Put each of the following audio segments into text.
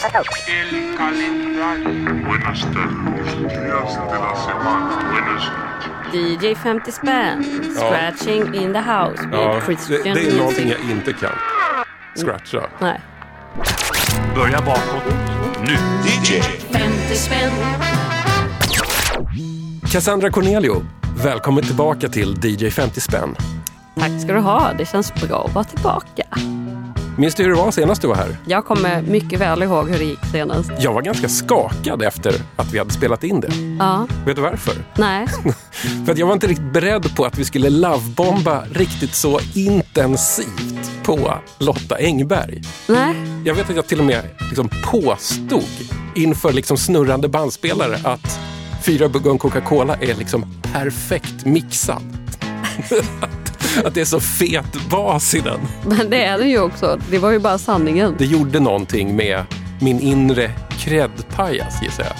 El calendario. Buenas tardes, días de la semana, buenas noches. DJ 50 spänn, scratching in the house Ja, det, Christian det är någonting jag inte kan. Scratcha. Nej. Börja bakåt. Nu. DJ 50 spänn. Cassandra Cornelio, välkommen tillbaka till DJ 50 spänn. Tack ska du ha. Det känns bra att vara tillbaka. Minns du hur det var senast du var här? Jag kommer mycket väl ihåg hur det gick senast. Jag var ganska skakad efter att vi hade spelat in det. Ja, Vet du varför? nej. För att jag var inte riktigt beredd på att vi skulle lovebomba riktigt så intensivt på Lotta Engberg. Nej. Jag vet att jag till och med liksom påstod inför liksom snurrande bandspelare att fyra buggar och Coca-Cola är liksom perfekt mixad. att, det är så fet bas i den. Men det är det ju också. Det var ju bara sanningen. Det gjorde någonting med min inre kreddpajas gissar jag.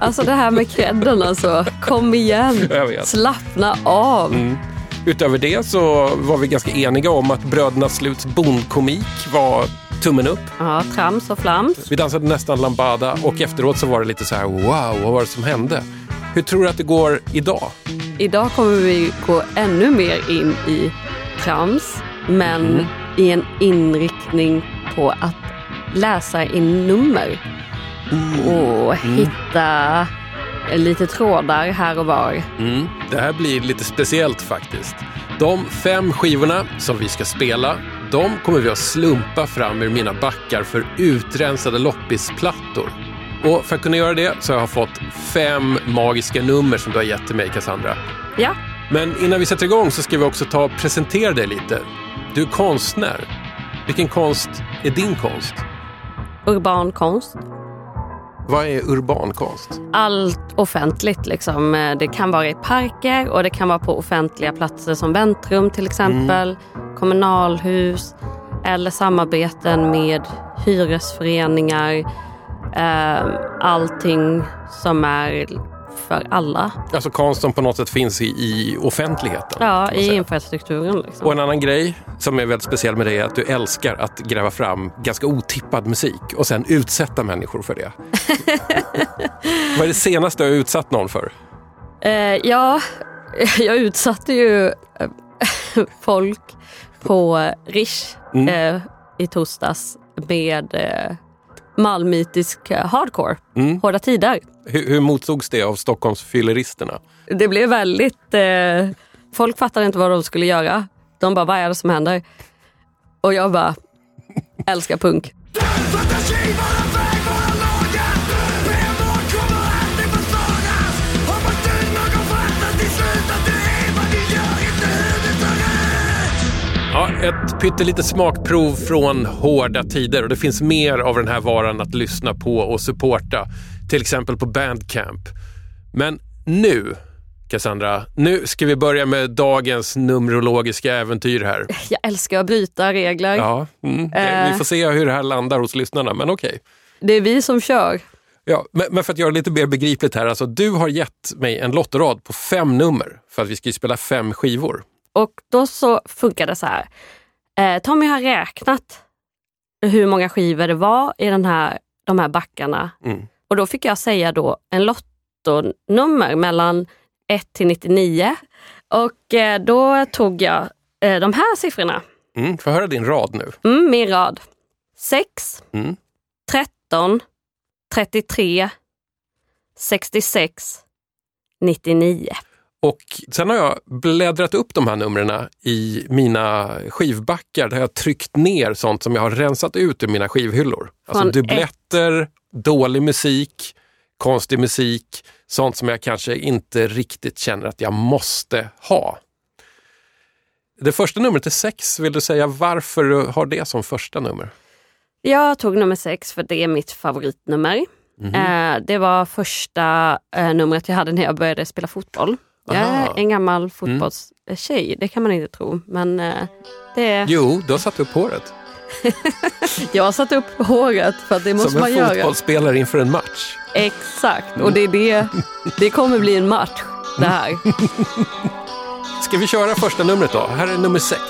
Alltså det här med credden alltså. Kom igen. Slappna av. Utöver det så var vi ganska eniga om att Bröderna Sluts bondkomik var tummen upp. Ja, trams och flams. Vi dansade nästan lambada och efteråt så var det lite så här wow, vad var det som hände? Hur tror du att det går idag? Idag kommer vi gå ännu mer in i trams, men Mm. i en inriktning på att läsa in nummer och Mm. hitta lite trådar här och var. Mm. Det här blir lite speciellt faktiskt. De fem skivorna som vi ska spela, de kommer vi att slumpa fram ur mina backar för utrensade loppisplattor. Och för att kunna göra det så har jag fått fem magiska nummer som du har gett till mig Cassandra. Ja, Men innan vi sätter igång så ska vi också ta och presentera dig lite. Du är konstnär. Vilken konst är din konst? urban konst. Vad är urban konst? Allt offentligt liksom. Det kan vara i parker och det kan vara på offentliga platser som väntrum till exempel, kommunalhus eller samarbeten med hyresföreningar. Eh, Allting som är för alla. Alltså konst som på något sätt finns i, i offentligheten. Ja, i infrastrukturen. Liksom. Och en annan grej som är väldigt speciell med dig är att du älskar att gräva fram ganska otippad musik och sen utsätta människor för det. Vad är det senaste du har utsatt någon för? Eh, ja, jag utsatte ju eh, folk på Rish Mm. eh, i torsdags med eh, malmöitisk eh, hardcore. Mm. Hårda tider. Hur, hur mottogs det av Stockholms fylleristerna? Det blev väldigt... Eh, folk fattade inte vad de skulle göra. De bara, vad är det som händer? Och jag bara, älskar punk. Ett pyttelite smakprov från hårda tider och det finns mer av den här varan att lyssna på och supporta. Till exempel på Bandcamp. Men nu, Cassandra, nu ska vi börja med dagens numerologiska äventyr här. Jag älskar att bryta regler. Ja, mm. Eh. Vi får se hur det här landar hos lyssnarna, men okej. Det är vi som kör. Ja, men, för att göra det lite mer begripligt här, alltså du har gett mig en lottorad på fem nummer för att vi ska spela fem skivor. Och då så funkar det så här. Eh, Tommy har räknat hur många skivor det var i den här, de här backarna. Mm. Och då fick jag säga då en lottonummer mellan 1 till 99. Och eh, då tog jag eh, de här siffrorna. Mm, får jag höra din rad nu? Mm, min rad. 6, Mm. 13, 33, 66, 99. Och sen har jag bläddrat upp de här numren i mina skivbackar där jag har tryckt ner sånt som jag har rensat ut ur mina skivhyllor. Alltså Från dubbletter, dålig musik, konstig musik, sånt som jag kanske inte riktigt känner att jag måste ha. Det första numret är sex. Vill du säga varför du har det som första nummer? Jag tog nummer sex för det är mitt favoritnummer. Eh, det var första eh, numret jag hade när jag började spela fotboll. Jag är. Mm. en gammal fotbollstjej, det kan man inte tro. Men eh, det, Jo, du har satt upp håret. jag har satt upp håret för att det måste Som man en göra. fotbollsspelare inför en match. Exakt, och det, är det, det kommer bli en match det här. Ska vi köra första numret då? Här är nummer sex.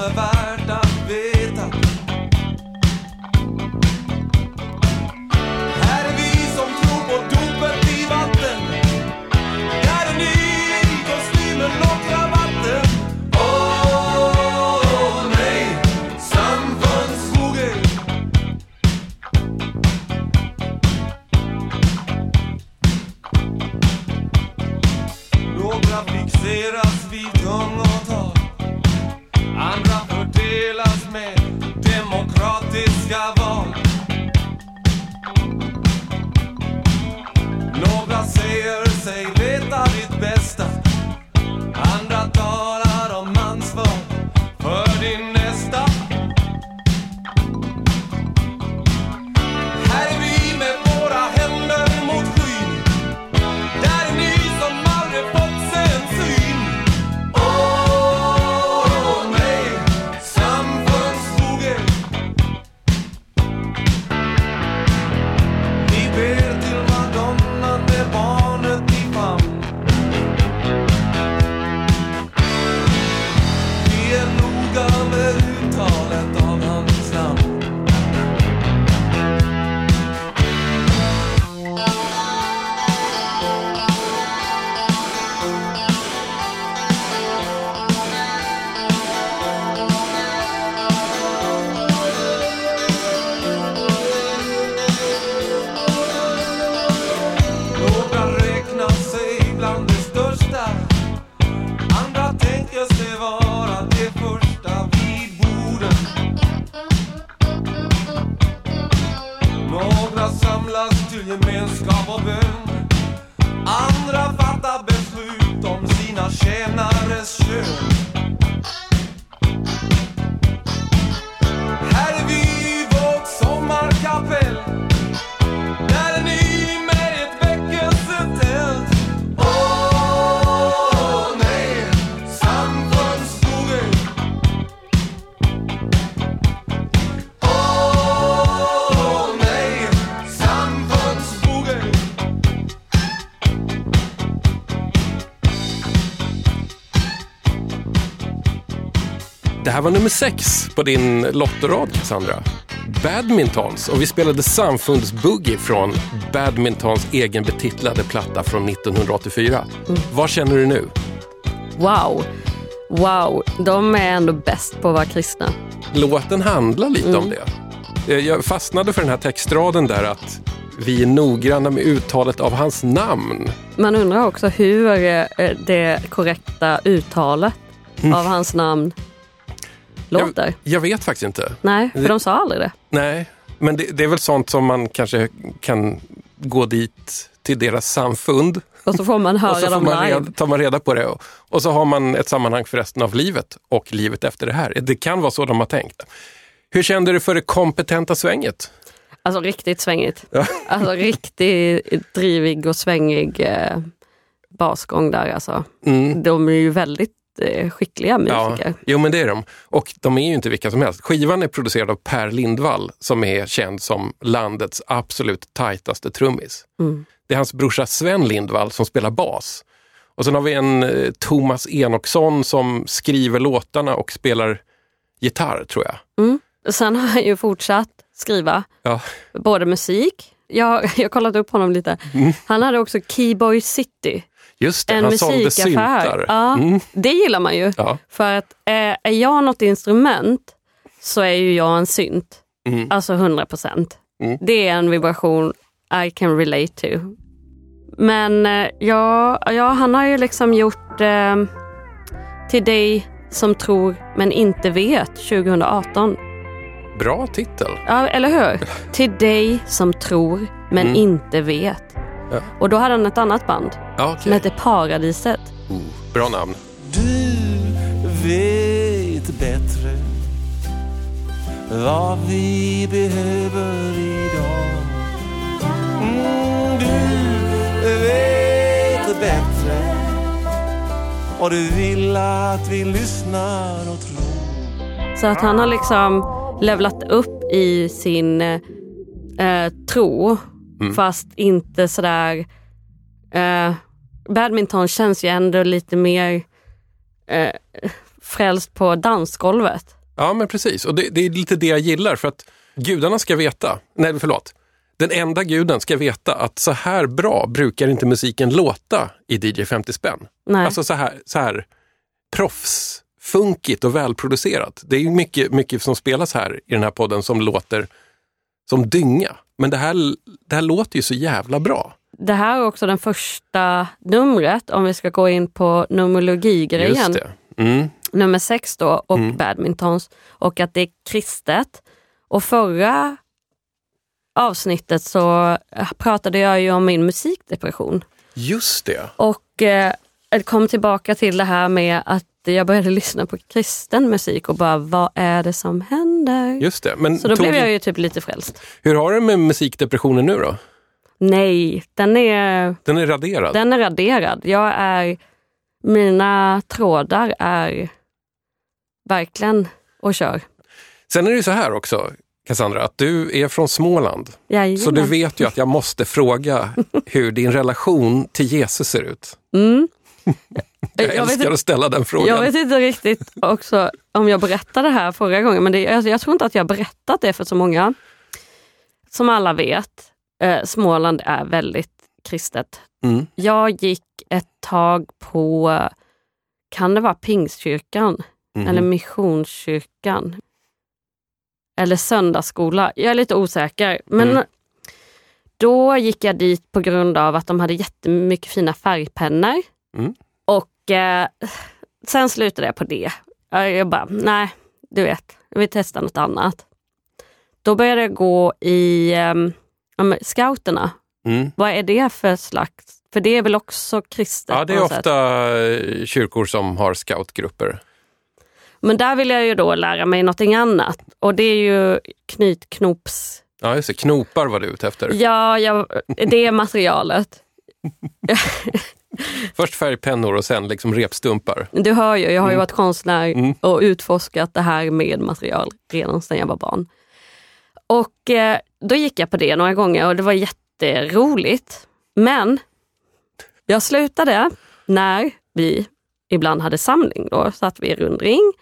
Allt som här var nummer sex på din lottorad, Cassandra. Badmintons. Och vi spelade Samfundsboogie från Badmintons egen betitlade platta från 1984. Vad känner du nu? Wow. Wow, de är ändå bäst på att vara kristna. Låten handlar lite om det. Eh, Jag fastnade för den här textraden där att vi är noggranna med uttalet av hans namn. Man undrar också hur det korrekta uttalet av hans namn låter. Jag, jag vet faktiskt inte. Nej, för de sa aldrig det. Nej, men det, det är väl sånt som man kanske kan gå dit till deras samfund Och så får man och så höra får dem man live. reda, tar man reda på det och, och så har man ett sammanhang för resten av livet och livet efter det här. Det kan vara så de har tänkt. Hur kände du för det kompetenta svänget? Alltså riktigt svängigt. Ja. Alltså riktigt drivig och svängig eh, basgång där alltså. Mm. De är ju väldigt skickliga musiker. jo men det är de. Och de är ju inte vilka som helst. Skivan är producerad av Per Lindvall som är känd som landets absolut tajtaste trummis. Mm. Det är hans brorsa Sven Lindvall som spelar bas. Och sen har vi en eh, Thomas Enoksson som skriver låtarna och spelar gitarr tror jag. Mm. Sen har han ju fortsatt skriva Ja. både musik, jag, jag har kollat upp honom lite. Mm. Han hade också Keyboy City, Just det, en han musikaffär. syntar. Ja, Mm. Det gillar man ju. Ja. För att eh, är jag något instrument så är ju jag en synt. Mm. Alltså 100 procent. Mm. Det är en vibration I can relate to. Men eh, ja, ja, han har ju liksom gjort eh, Till dig som tror men inte vet 2018. Bra titel. Ja, eller hur? Till dig som tror men Mm. inte vet. Ja. Och då hade han ett annat band Ja, som okej. hette Paradiset. Oh, bra namn. Du vet bättre vad vi behöver idag. Mm, du vet bättre och du vill att vi lyssnar och tror. Så att han har liksom levlat upp i sin eh, tro. Mm. Fast inte sådär... Eh, badminton känns ju ändå lite mer... Eh, frälst på dansgolvet. Ja, men precis. Och det, det är lite det jag gillar för att gudarna ska veta, nej förlåt, den enda guden ska veta att så här bra brukar inte musiken låta i DJ 50 spänn. Nej. Alltså så här, så här proffsfunkigt och välproducerat. Det är mycket, mycket som spelas här i den här podden som låter som dynga. Men det här, det här låter ju så jävla bra. Det här är också den första numret, om vi ska gå in på numerologigrejen. Det. Mm. Nummer sex då, och badmintons. Och att det är kristet. Och förra avsnittet så pratade jag ju om min musikdepression. Just det. Och eh, kom tillbaka till det här med att jag började lyssna på kristen musik och bara, vad är det som händer? Just det. Men Så då tog- blev jag ju typ lite frälst. Hur har du med musikdepressionen nu då? Nej, den är, Den är raderad? den är raderad. Jag är, mina trådar är verkligen och kör. Sen är det ju så här också, Cassandra, att du är från Småland. Jajamän. Så du vet ju att jag måste fråga hur din relation till Jesus ser ut. Mm. Jag, Jag vet älskar inte- att ställa den frågan. Jag vet inte riktigt också om jag berättade det här förra gången, men det, jag, jag tror inte att jag berättat det för så många. Som alla vet, eh, Småland är väldigt kristet. Mm. Jag gick ett tag på, kan det vara Pingstkyrkan Mhm. eller Missionskyrkan? Eller söndagsskola, jag är lite osäker. Men Mm. då gick jag dit på grund av att de hade jättemycket fina färgpennor. Mm. Och eh, sen slutade jag på det. Jag jag bara, nej, du vet, jag vill testa något annat. Då började jag gå i um, scouterna. Mm. Vad är det för slags? För det är väl också kristet? Ja, det är något sätt. ofta eh, kyrkor som har scoutgrupper. Men där vill jag ju då lära mig någonting annat. Och det är ju knytknops... Ja, just det. Knopar var du ute efter. Ja, jag, det är materialet. Först färgpennor och sen liksom repstumpar. Du hör ju, jag har ju Mm. varit konstnär Mm. och utforskat det här med material redan sedan jag var barn. Och eh, då gick jag på det några gånger och det var jätteroligt. Men jag slutade när vi ibland hade samling. Då satt vi i rundring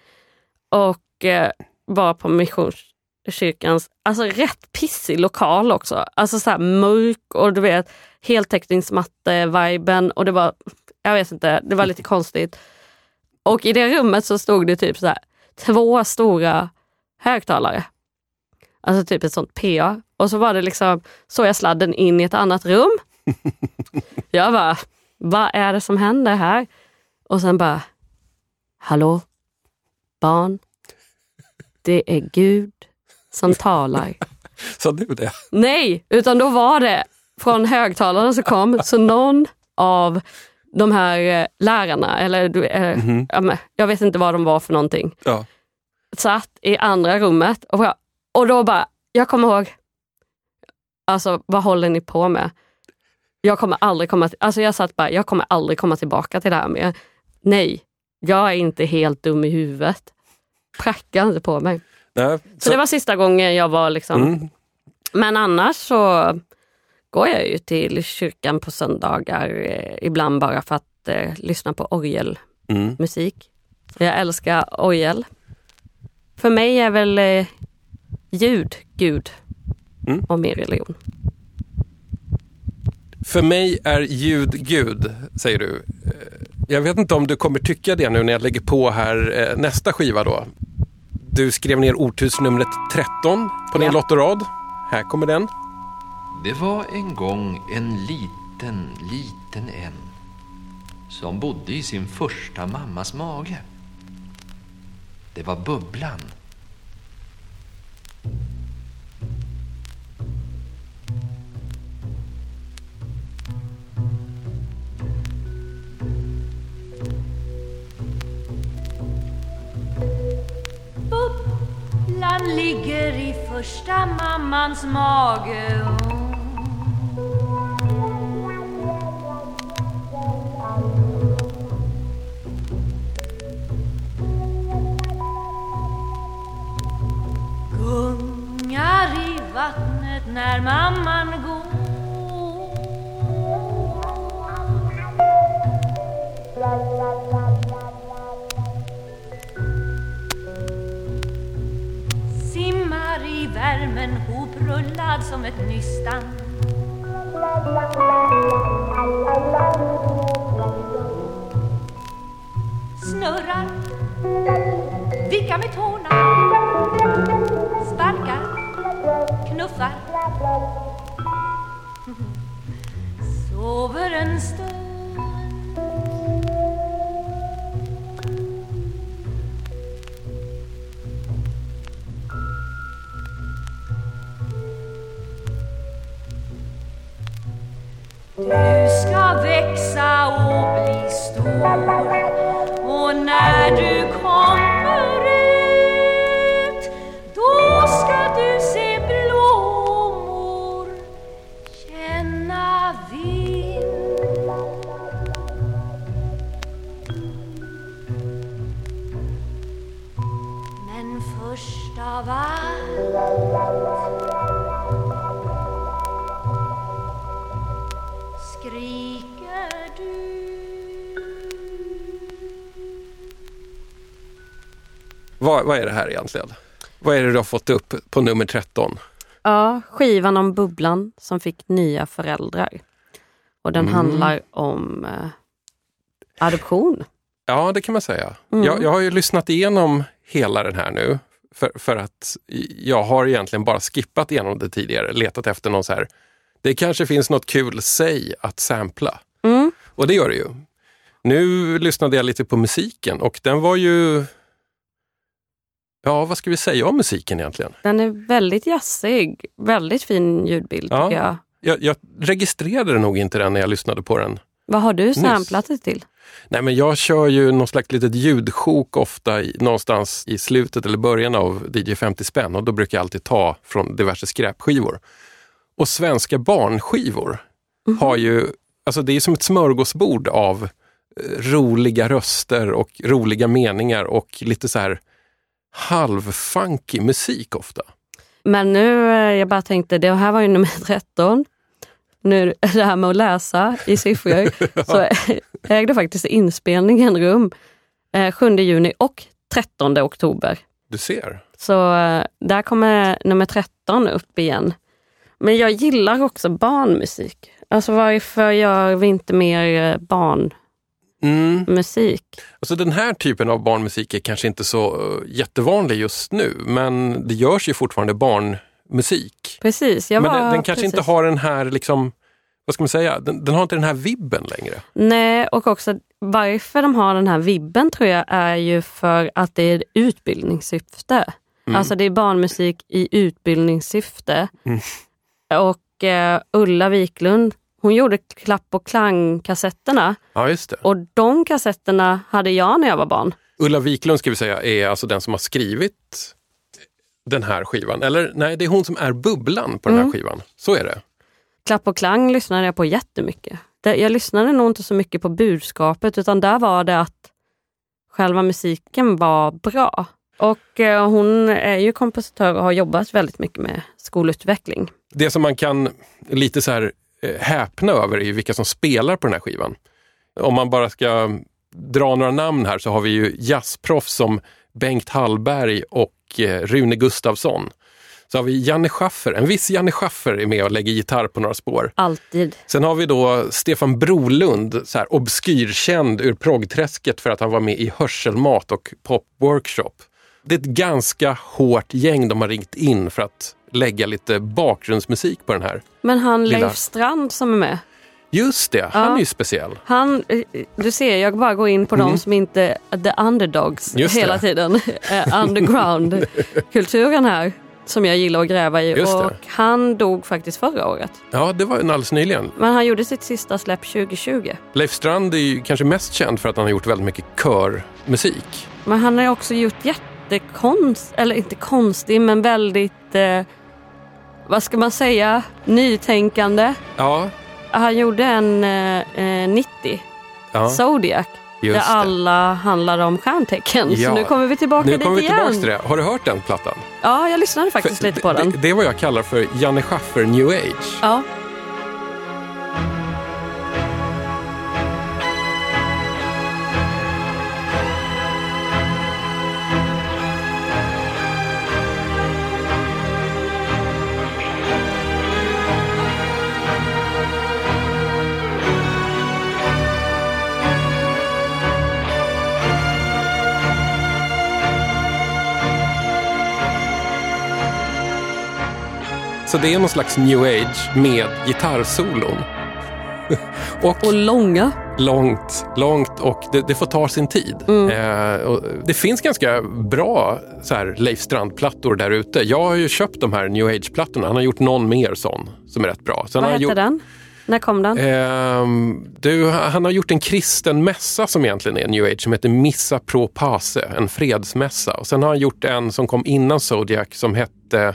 och eh, var på Missionskyrkans, alltså rätt pissig lokal också. Alltså så här mörk och du vet heltäckningsmatte-viben och det var, jag vet inte, det var lite konstigt. Och i det rummet så stod det typ så här, två stora högtalare. Alltså typ ett sånt PA. Och så var det liksom, så jag sladden in i ett annat rum. Jag bara, vad är det som händer här? Och sen bara, hallå, barn, det är Gud som talar. Sa du det? Nej, utan då var det från högtalarna som kom, så någon av de här eh, lärarna, eller eh, ja, men, jag vet inte vad de var för någonting, Ja. satt i andra rummet och, och då bara, jag kommer ihåg, alltså vad håller ni på med? Jag kommer aldrig komma, till- alltså jag satt bara, jag kommer aldrig komma tillbaka till det här mer. Nej, jag är inte helt dum i huvudet. Pracka inte på mig. Nej, Så, det var sista gången jag var liksom mm. men annars så går jag ju till kyrkan på söndagar, eh, ibland bara för att eh, lyssna på orgelmusik. Mm. Jag älskar orgel. För mig är väl eh, ljud Gud Mm. och min religion. För mig är ljud Gud, säger du. Eh, Jag vet inte om du kommer tycka det nu när jag lägger på här eh, nästa skiva då. Du skrev ner ordtursnumret 13 på din Ja. lottorad. Här kommer den. Det var en gång en liten, liten en som bodde i sin första mammas mage. Det var Bubblan. Bubblan ligger i första mammans mage när mamman går. Simmar i värmen hoprullad som ett nystan. Snurrar, vickar med tårna, sparkar, knuffar Sover en stund. Du ska växa och bli stor Vad, vad är det här egentligen? Vad är det du har fått upp på nummer 13? Ja, skivan om bubblan som fick nya föräldrar. Och den handlar om eh, adoption. Ja, det kan man säga. Mm. Jag, jag har ju lyssnat igenom hela den här nu. För, för att jag har egentligen bara skippat igenom det tidigare. Letat efter någon så här, det kanske finns något kul säg att sampla. Mm. Och det gör det ju. Nu lyssnade jag lite på musiken och den var ju... Ja, vad ska vi säga om musiken egentligen? Den är väldigt jazzig, väldigt fin ljudbild Ja. tycker jag. Jag, jag registrerade nog inte den när jag lyssnade på den. Vad har du samplat det till? Nej, men jag kör ju någon slags litet ljudsjok ofta i, någonstans i slutet eller början av DJ 50 spänn och då brukar jag alltid ta från diverse skräpskivor. Och svenska barnskivor har ju, alltså det är som ett smörgåsbord av eh, roliga röster och roliga meningar och lite så här halvfunky musik ofta. Men nu, eh, jag bara tänkte, det här var ju nummer 13. Nu det här med att läsa i siffror, så ägde faktiskt inspelningen rum eh, 7 juni och 13 oktober. Du ser. Så eh, där kommer nummer 13 upp igen. Men jag gillar också barnmusik. Alltså varför gör vi inte mer eh, Mm. Alltså den här typen av barnmusik är kanske inte så uh, jättevanlig just nu, men det görs ju fortfarande barnmusik. Precis, jag men var den, den kanske precis. inte har den här, liksom, vad ska man säga, den, den har inte den här vibben längre. Nej, och också varför de har den här vibben tror jag är ju för att det är utbildningssyfte. Mm. Alltså det är barnmusik i utbildningssyfte. Mm. Och eh, Ulla Wiklund, hon gjorde klapp och klang-kassetterna. Ja, just det. Och de kassetterna hade jag när jag var barn. Ulla Wiklund ska vi säga är alltså den som har skrivit den här skivan. Eller nej, det är hon som är bubblan på den Mm. här skivan. Så är det. Klapp och klang lyssnade jag på jättemycket. Jag lyssnade nog inte så mycket på budskapet utan där var det att själva musiken var bra. Och eh, hon är ju kompositör och har jobbat väldigt mycket med skolutveckling. Det som man kan lite så här häpna över är ju vilka som spelar på den här skivan. Om man bara ska dra några namn här så har vi ju jazzproffs som Bengt Hallberg och eh, Rune Gustafsson. Så har vi Janne Schaffer, en viss Janne Schaffer är med och lägger gitarr på några spår. Alltid. Sen har vi då Stefan Brolund, så här obskyrkänd ur proggträsket för att han var med i Hörselmat och Pop Workshop. Det är ett ganska hårt gäng de har ringt in för att lägga lite bakgrundsmusik på den här. Men han Lilla- Leif Strand som är med. Just det, han Ja. är ju speciell. Han, du ser, jag bara går in på de som inte the underdogs Mm. Just hela det. tiden. Eh, Underground-kulturen här som jag gillar att gräva i. Och han dog faktiskt förra året. Ja, det var alldeles nyligen. Men han gjorde sitt sista släpp 2020. Leif Strand är ju kanske mest känd för att han har gjort väldigt mycket körmusik. Men han har också gjort jättekonst, eller inte konstig men väldigt, eh, vad ska man säga, nytänkande. Ja, Han gjorde en eh, eh, 90, ja Zodiac, just där det. alla handlar om stjärntecken. Ja. Så nu kommer vi tillbaka Nu dit kommer vi igen. tillbaka till det. Har du hört den plattan? Ja, jag lyssnade faktiskt För lite på den. Det, det är vad jag kallar för Janne Schaffer New Age. Ja. Så det är någon slags new age med gitarrsolon. och, Och långa. långt, långt och det, det får ta sin tid. Eh, och det finns ganska bra så här, Leif Strand-plattor där ute. Jag har ju köpt de här new age-plattorna. Han har gjort någon mer sån som är rätt bra. Sen Vad hette gjort, den? När kom den? Ehm, du, han har gjort en kristen mässa som egentligen är new age som heter Missa pro pace, en fredsmässa. Och sen har han gjort en som kom innan Zodiac som hette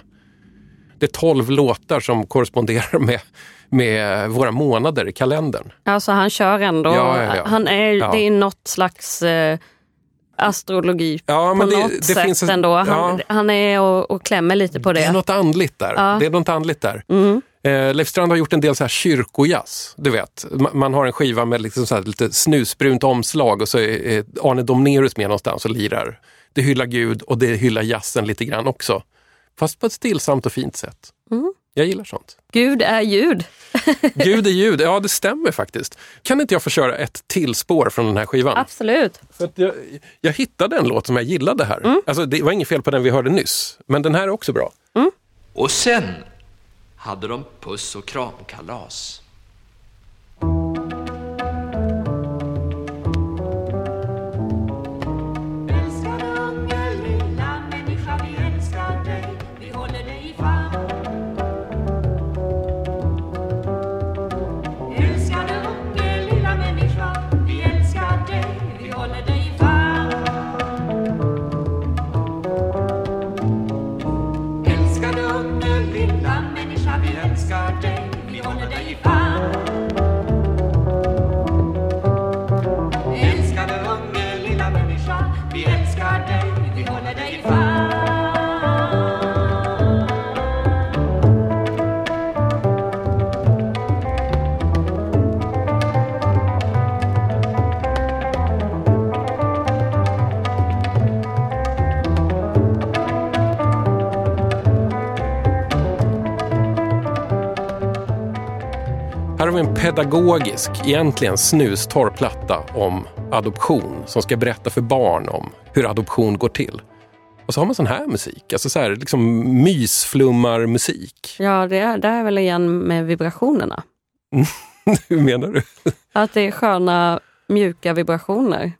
Det är tolv låtar som korresponderar med, med våra månader i kalendern. Alltså han kör ändå. Ja, ja, ja. Han är. Det är något slags eh, astrologi Ja, på det- något det sätt finns en- ändå. Han, han är och, och klämmer lite på det. Det är något andligt där. Det är något andligt där. Mm. Eh, Leif Strand har gjort en del så här kyrkojazz. Du vet, Ma- man har en skiva med liksom så lite snusbrunt omslag och så är är Arne Domnerus med någonstans och lirar. Det hyllar Gud och det hyllar jazzen lite grann också. Fast på ett stillsamt och fint sätt. Mm. Jag gillar sånt. Gud är ljud. Gud är ljud, ja det stämmer faktiskt. Kan inte jag få köra ett till spår från den här skivan? Absolut. För att jag, jag hittade en låt som jag gillade här. Mm. Alltså, det var inget fel på den vi hörde nyss, men den här är också bra. Och sen hade de puss och kramkalas. scarf pedagogisk, egentligen snustorr platta om adoption som ska berätta för barn om hur adoption går till. Och så har man sån här musik, alltså så här, liksom mysflummar-musik. Ja, det är, det är väl igen med vibrationerna. hur menar du? Att det är sköna, mjuka vibrationer.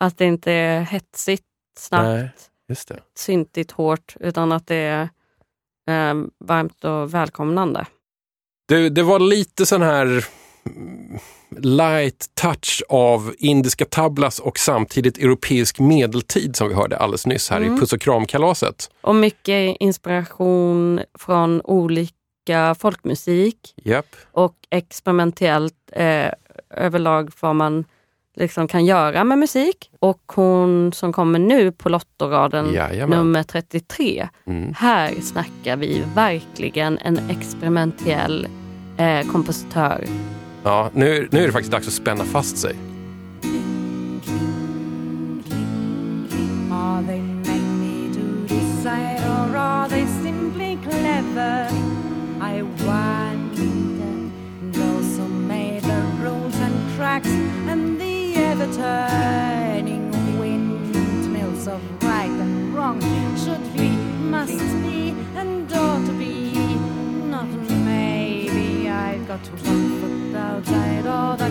Att det inte är hetsigt, snabbt, Nej, syntigt, hårt, utan att det är eh, varmt och välkomnande. Det. Det var lite sån här mm, light touch av indiska tablas och samtidigt europeisk medeltid som vi hörde alldeles nyss här i Puss och kramkalaset. Och mycket inspiration från olika folkmusik Japp. och experimentellt eh, överlag vad man liksom kan göra med musik. Och hon som kommer nu på Lottoraden, Jajamän. nummer 33. Mm. Här snackar vi verkligen en experimentell eh, kompositör. Ja, nu, nu är det faktiskt dags att spänna fast sig. Are they many to decide, or are they simply clever? I wonder. 就算不到再多的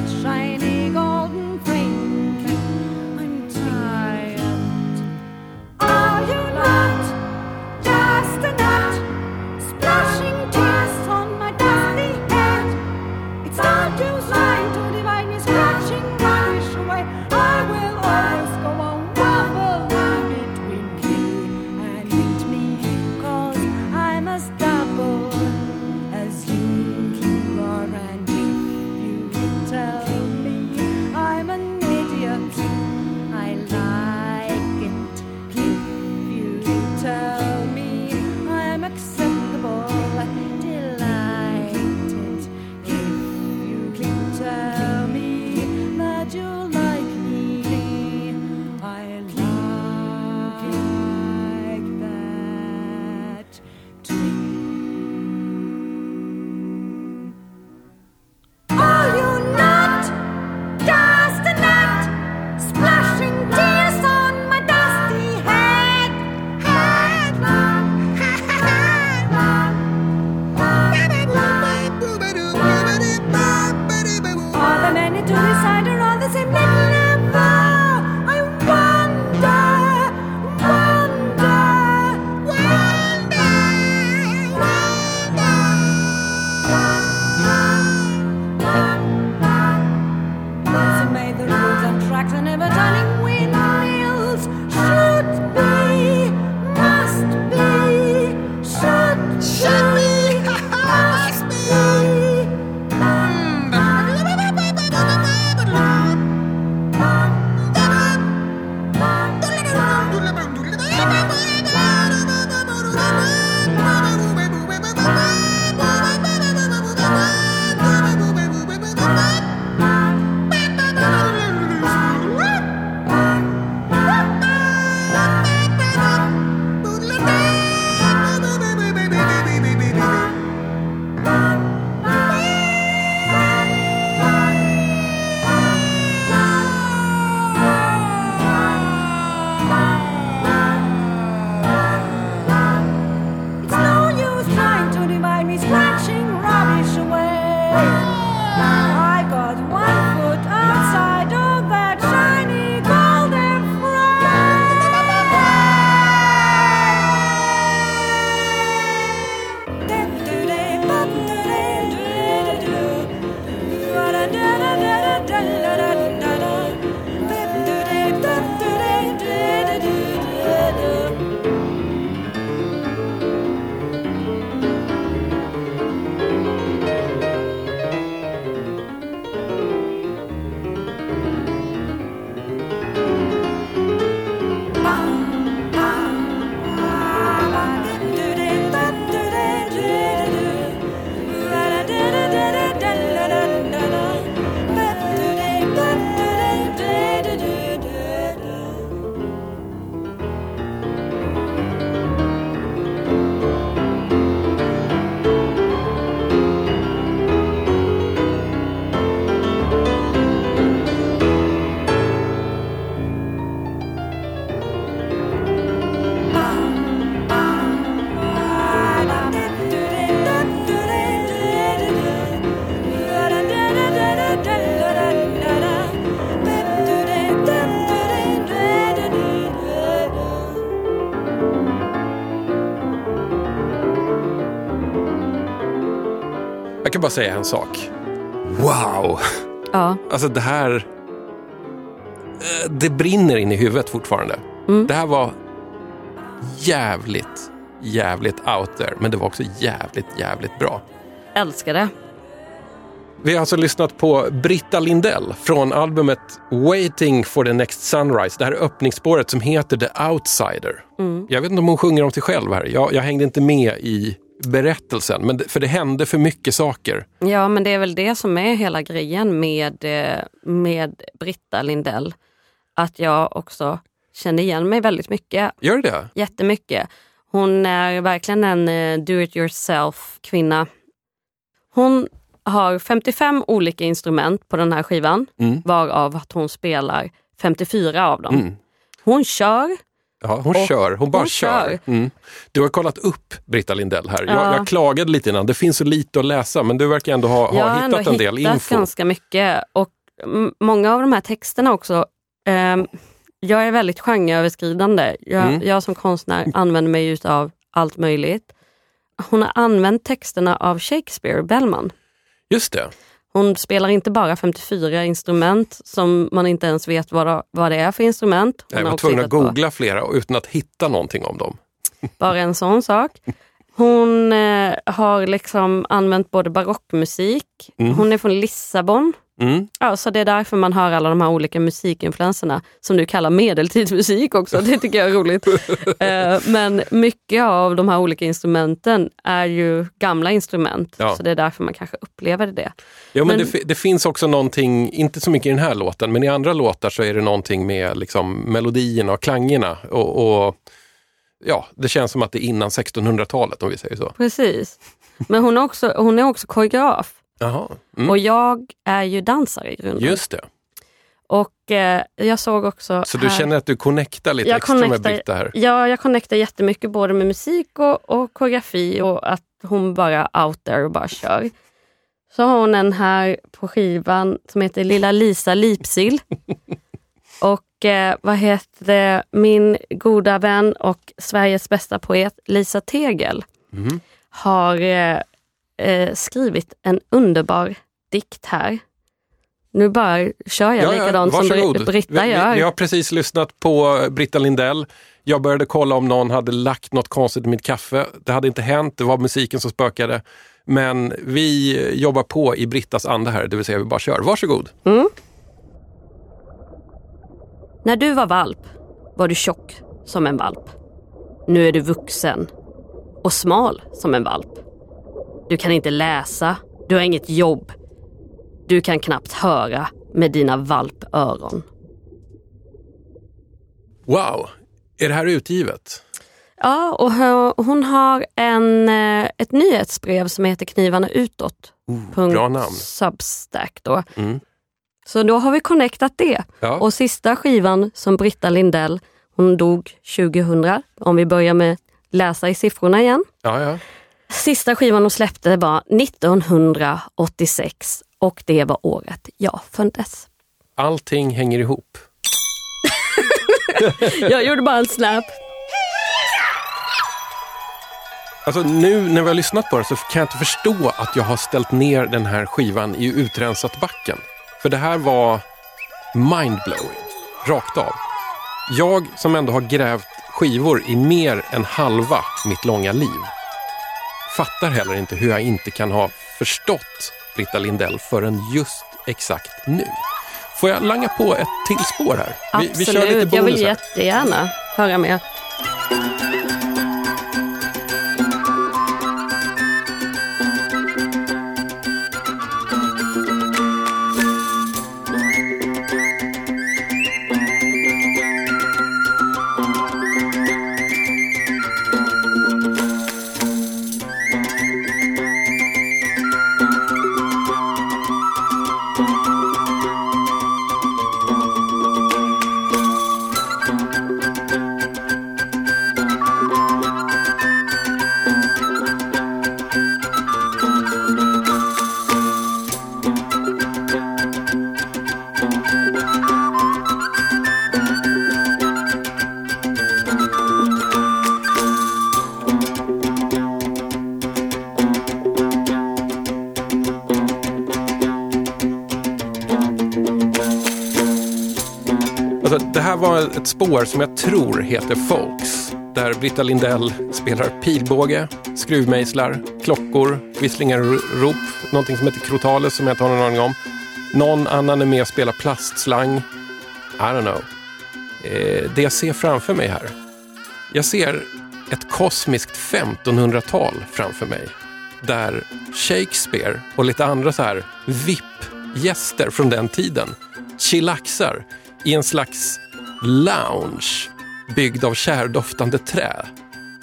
bara säga en sak. Wow! Ja, Alltså det här... eh, Det brinner in i huvudet fortfarande. Mm. Det här var jävligt, jävligt out there. Men det var också jävligt, jävligt bra. älskar det. Vi har alltså lyssnat på Britta Lindell från albumet Waiting for the next sunrise. Det här är öppningsspåret som heter The Outsider. Mm. Jag vet inte om hon sjunger om sig själv här. Jag, jag hängde inte med i berättelsen, men för det hände för mycket saker. Ja, men det är väl det som är hela grejen med, eh, med Britta Lindell. Att jag också känner igen mig väldigt mycket. Gör det det? Jättemycket. Hon är verkligen en eh, do it yourself kvinna. Hon har 55 olika instrument på den här skivan, Mm. varav att hon spelar 54 av dem. Mm. Hon kör, Ja, hon Och kör. Hon bara hon kör. kör. Mm. Du har kollat upp Britta Lindell här. Ja. Jag, jag klagade lite innan. Det finns så lite att läsa, men du verkar ändå ha, jag ha ändå hittat en del hittat info. ganska mycket. Och många av de här texterna också, ehm, jag är väldigt genreöverskridande. Jag, Mm. jag som konstnär använder mig av allt möjligt. Hon har använt texterna av Shakespeare, Bellman. Just det. Hon spelar inte bara 54 instrument som man inte ens vet vad, vad det är för instrument. Hon Jag var tvungen att hittat på googla flera utan att hitta någonting om dem. Bara en sån sak. Hon eh, har liksom använt både barockmusik, hon är från Lissabon. Mm. Ja, så det är därför man hör alla de här olika musikinfluenserna som du kallar medeltidsmusik också. Det tycker jag är roligt. Eh, Men mycket av de här olika instrumenten är ju gamla instrument. Ja. Så det är därför man kanske upplever det. Jo, men Men- det, det finns också någonting, inte så mycket i den här låten, men i andra låtar så är det någonting med liksom, melodierna och klangerna. Och, och ja, Det känns som att det är innan 1600-talet om vi säger så. Precis. Men hon är också, hon är också koreograf. Jaha. Mm. Och jag är ju dansare i grunden. Just det. Och eh, jag såg också... Så du här- känner att du connectar lite Jag extra med Britta här? Ja, jag connectar jättemycket både med musik och, och koreografi och att hon bara out there och bara kör. Så har hon en här på skivan som heter Lilla Lisa Lipsill. och eh, vad heter det, min goda vän och Sveriges bästa poet Lisa Tegel Mhm. har eh, eh, skrivit en underbar dikt här. Nu bara kör jag likadant som varsågod. Bri- Britta vi, gör. vi, vi har precis lyssnat på Britta Lindell. Jag började kolla om någon hade lagt något konstigt i mitt kaffe. Det hade inte hänt, det var musiken som spökade. Men vi jobbar på i Brittas anda här, det vill säga vi bara kör. Varsågod. När du var valp var du tjock som en valp. Nu är du vuxen och smal som en valp. Du kan inte läsa, du har inget jobb. Du kan knappt höra med dina valpöron. Wow, är det här utgivet? Ja, och hon har en, eh, ett nyhetsbrev som heter Knivarna utåt. Punkt bra namn. Substack då. Mm. Så då har vi connectat det. Ja. Och sista skivan som Britta Lindell, hon dog 2000, om vi börjar med läsa i siffrorna igen. Ja, ja. Sista skivan hon släppte var 1986 och det var året jag föddes. Allting hänger ihop. Jag gjorde bara en snap. Alltså nu när vi har lyssnat på det så kan jag inte förstå att jag har ställt ner den här skivan i utrensat backen. För det här var mindblowing, rakt av. Jag som ändå har grävt skivor i mer än halva mitt långa liv fattar heller inte hur jag inte kan ha förstått Britta Lindell förrän just exakt nu. Får jag langa på ett till spår här? Vi, vi Absolut, jag vill här. jättegärna höra mer. Alltså, det här var ett spår som jag tror heter Folks. Där Britta Lindell spelar pilbåge, skruvmejslar, klockor, visslingar och rop. Någonting som heter krotales som jag inte har någon aning om. Någon annan är med och spelar plastslang. I don't know. Eh, det jag ser framför mig här. Jag ser ett kosmiskt 1500-tal framför mig. Där Shakespeare och lite andra så här VIP-gäster från den tiden chillaxar i en slags lounge byggd av kärdoftande trä.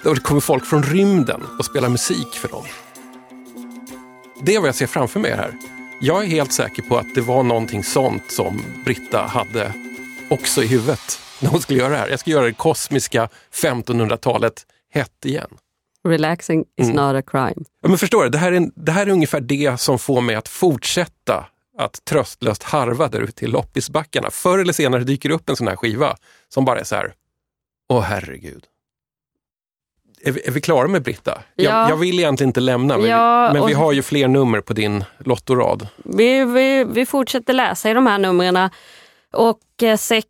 Och det kommer folk från rymden och spelar musik för dem. Det är vad jag ser framför mig här. Jag är helt säker på att det var någonting sånt som Britta hade också i huvudet när hon skulle göra det här. Jag ska göra det kosmiska 1500-talet hett igen. Relaxing is Mm. not a crime. Ja, men förstår du, det här, är, det här är ungefär det som får mig att fortsätta att tröstlöst harva där ute i loppisbackarna. Förr eller senare dyker upp en sån här skiva som bara är så här, åh herregud. Är vi, är vi klara med Britta? Ja. Jag, jag vill egentligen inte lämna, men, Ja, vi, men vi har ju fler nummer på din lottorad. Vi, vi, vi fortsätter läsa i de här numren. Och eh, sex,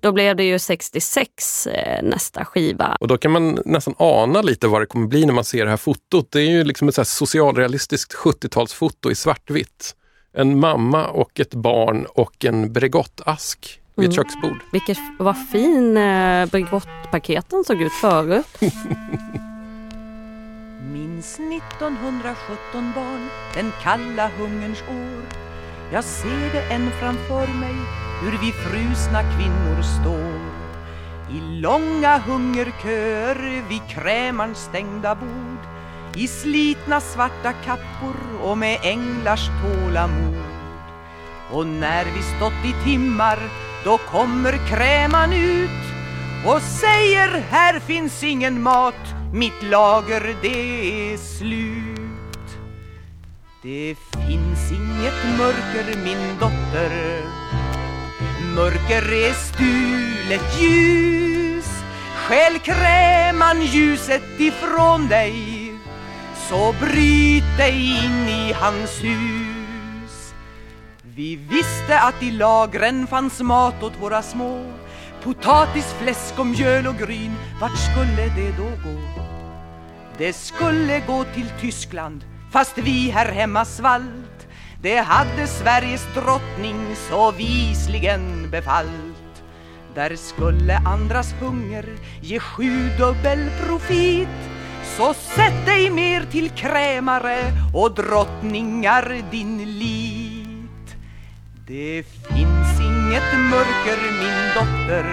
då blev det ju 66 eh, nästa skiva. Och då kan man nästan ana lite vad det kommer bli när man ser det här fotot. Det är ju liksom ett så socialrealistiskt 70-talsfoto i svartvitt. En mamma och ett barn och en Bregottask vid ett Mm. köksbord. Vilket, vad fin eh, Bregottpaketen såg ut förut. Minns 1917 barn, den kalla hungerns år. Jag ser det än framför mig, hur vi frusna kvinnor står. I långa hungerköer vid krämarns stängda bord. I slitna svarta kappor och med änglars tålamod. Och när vi stått i timmar, då kommer kräman ut och säger här finns ingen mat, mitt lager det är slut. Det finns inget mörker min dotter, mörker är stulet ljus. Stjäl kräman ljuset ifrån dig, så bryt dig in i hans hus. Vi visste att i lagren fanns mat åt våra små Potatis, fläsk och mjöl och gryn Vart skulle det då gå? Det skulle gå till Tyskland Fast vi här hemma svalt Det hade Sveriges drottning så visligen befallt Där skulle andras hunger ge sjudubbel profit så sätt dig mer till krämare och drottningar din lit. Det finns inget mörker min dotter.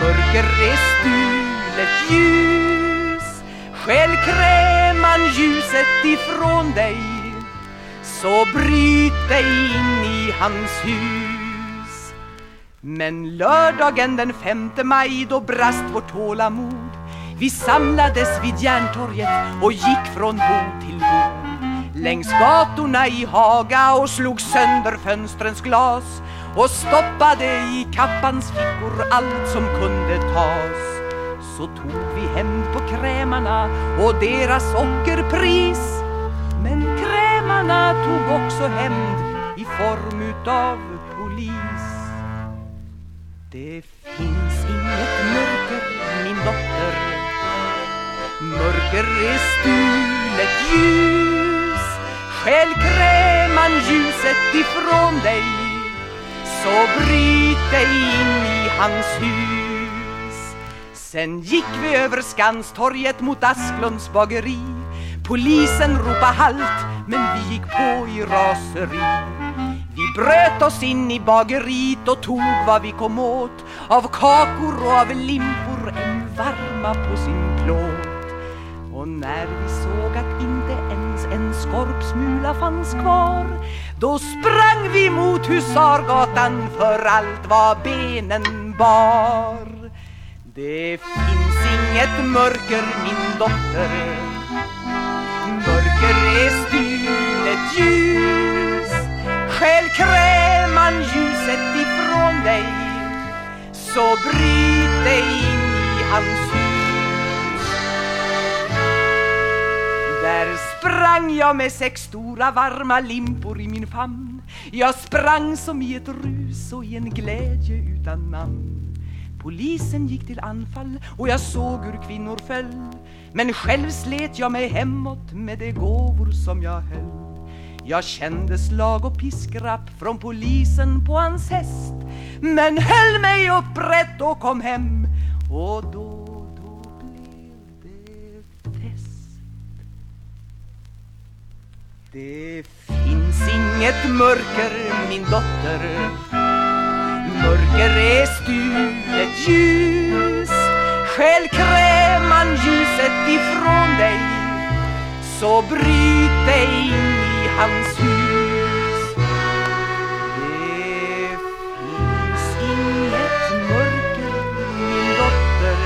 Mörker är stulet ljus. Stjäl kräman ljuset ifrån dig. Så bryt dig in i hans hus. Men lördagen den femte maj då brast vårt tålamod. Vi samlades vid Järntorget och gick från bo till bo Längs gatorna i Haga och slog sönder fönstrens glas och stoppade i kappans fickor allt som kunde tas. Så tog vi hem på krämarna och deras sockerpris Men krämarna tog också hämnd i form utav polis. Det finns inget mörker, min dotter. Mörker är stulet ljus. Stjäl kräman ljuset ifrån dig. Så bryt dig in i hans hus. Sen gick vi över Skanstorget mot Asklunds bageri. Polisen ropa halt, men vi gick på i raseri. Vi bröt oss in i bageriet och tog vad vi kom åt Av kakor och av limpor, en varma på sin plåt när vi såg att inte ens en skorpsmula fanns kvar Då sprang vi mot Husargatan för allt vad benen bar. Det finns inget mörker min dotter. Mörker är stulet ljus. Själv kräman ljuset ifrån dig Så bryt dig in i hans hus Där sprang jag med sex stora varma limpor i min famn. Jag sprang som i ett rus och i en glädje utan namn. Polisen gick till anfall och jag såg hur kvinnor föll. Men själv slet jag mig hemåt med de gåvor som jag höll. Jag kände slag och piskrapp från polisen på hans häst Men höll mig upprätt och kom hem och då, Det finns inget mörker min dotter. Mörker är stulet ljus. Skäl kräman ljuset ifrån dig. Så bryt dig in i hans hus. Det finns inget mörker min dotter.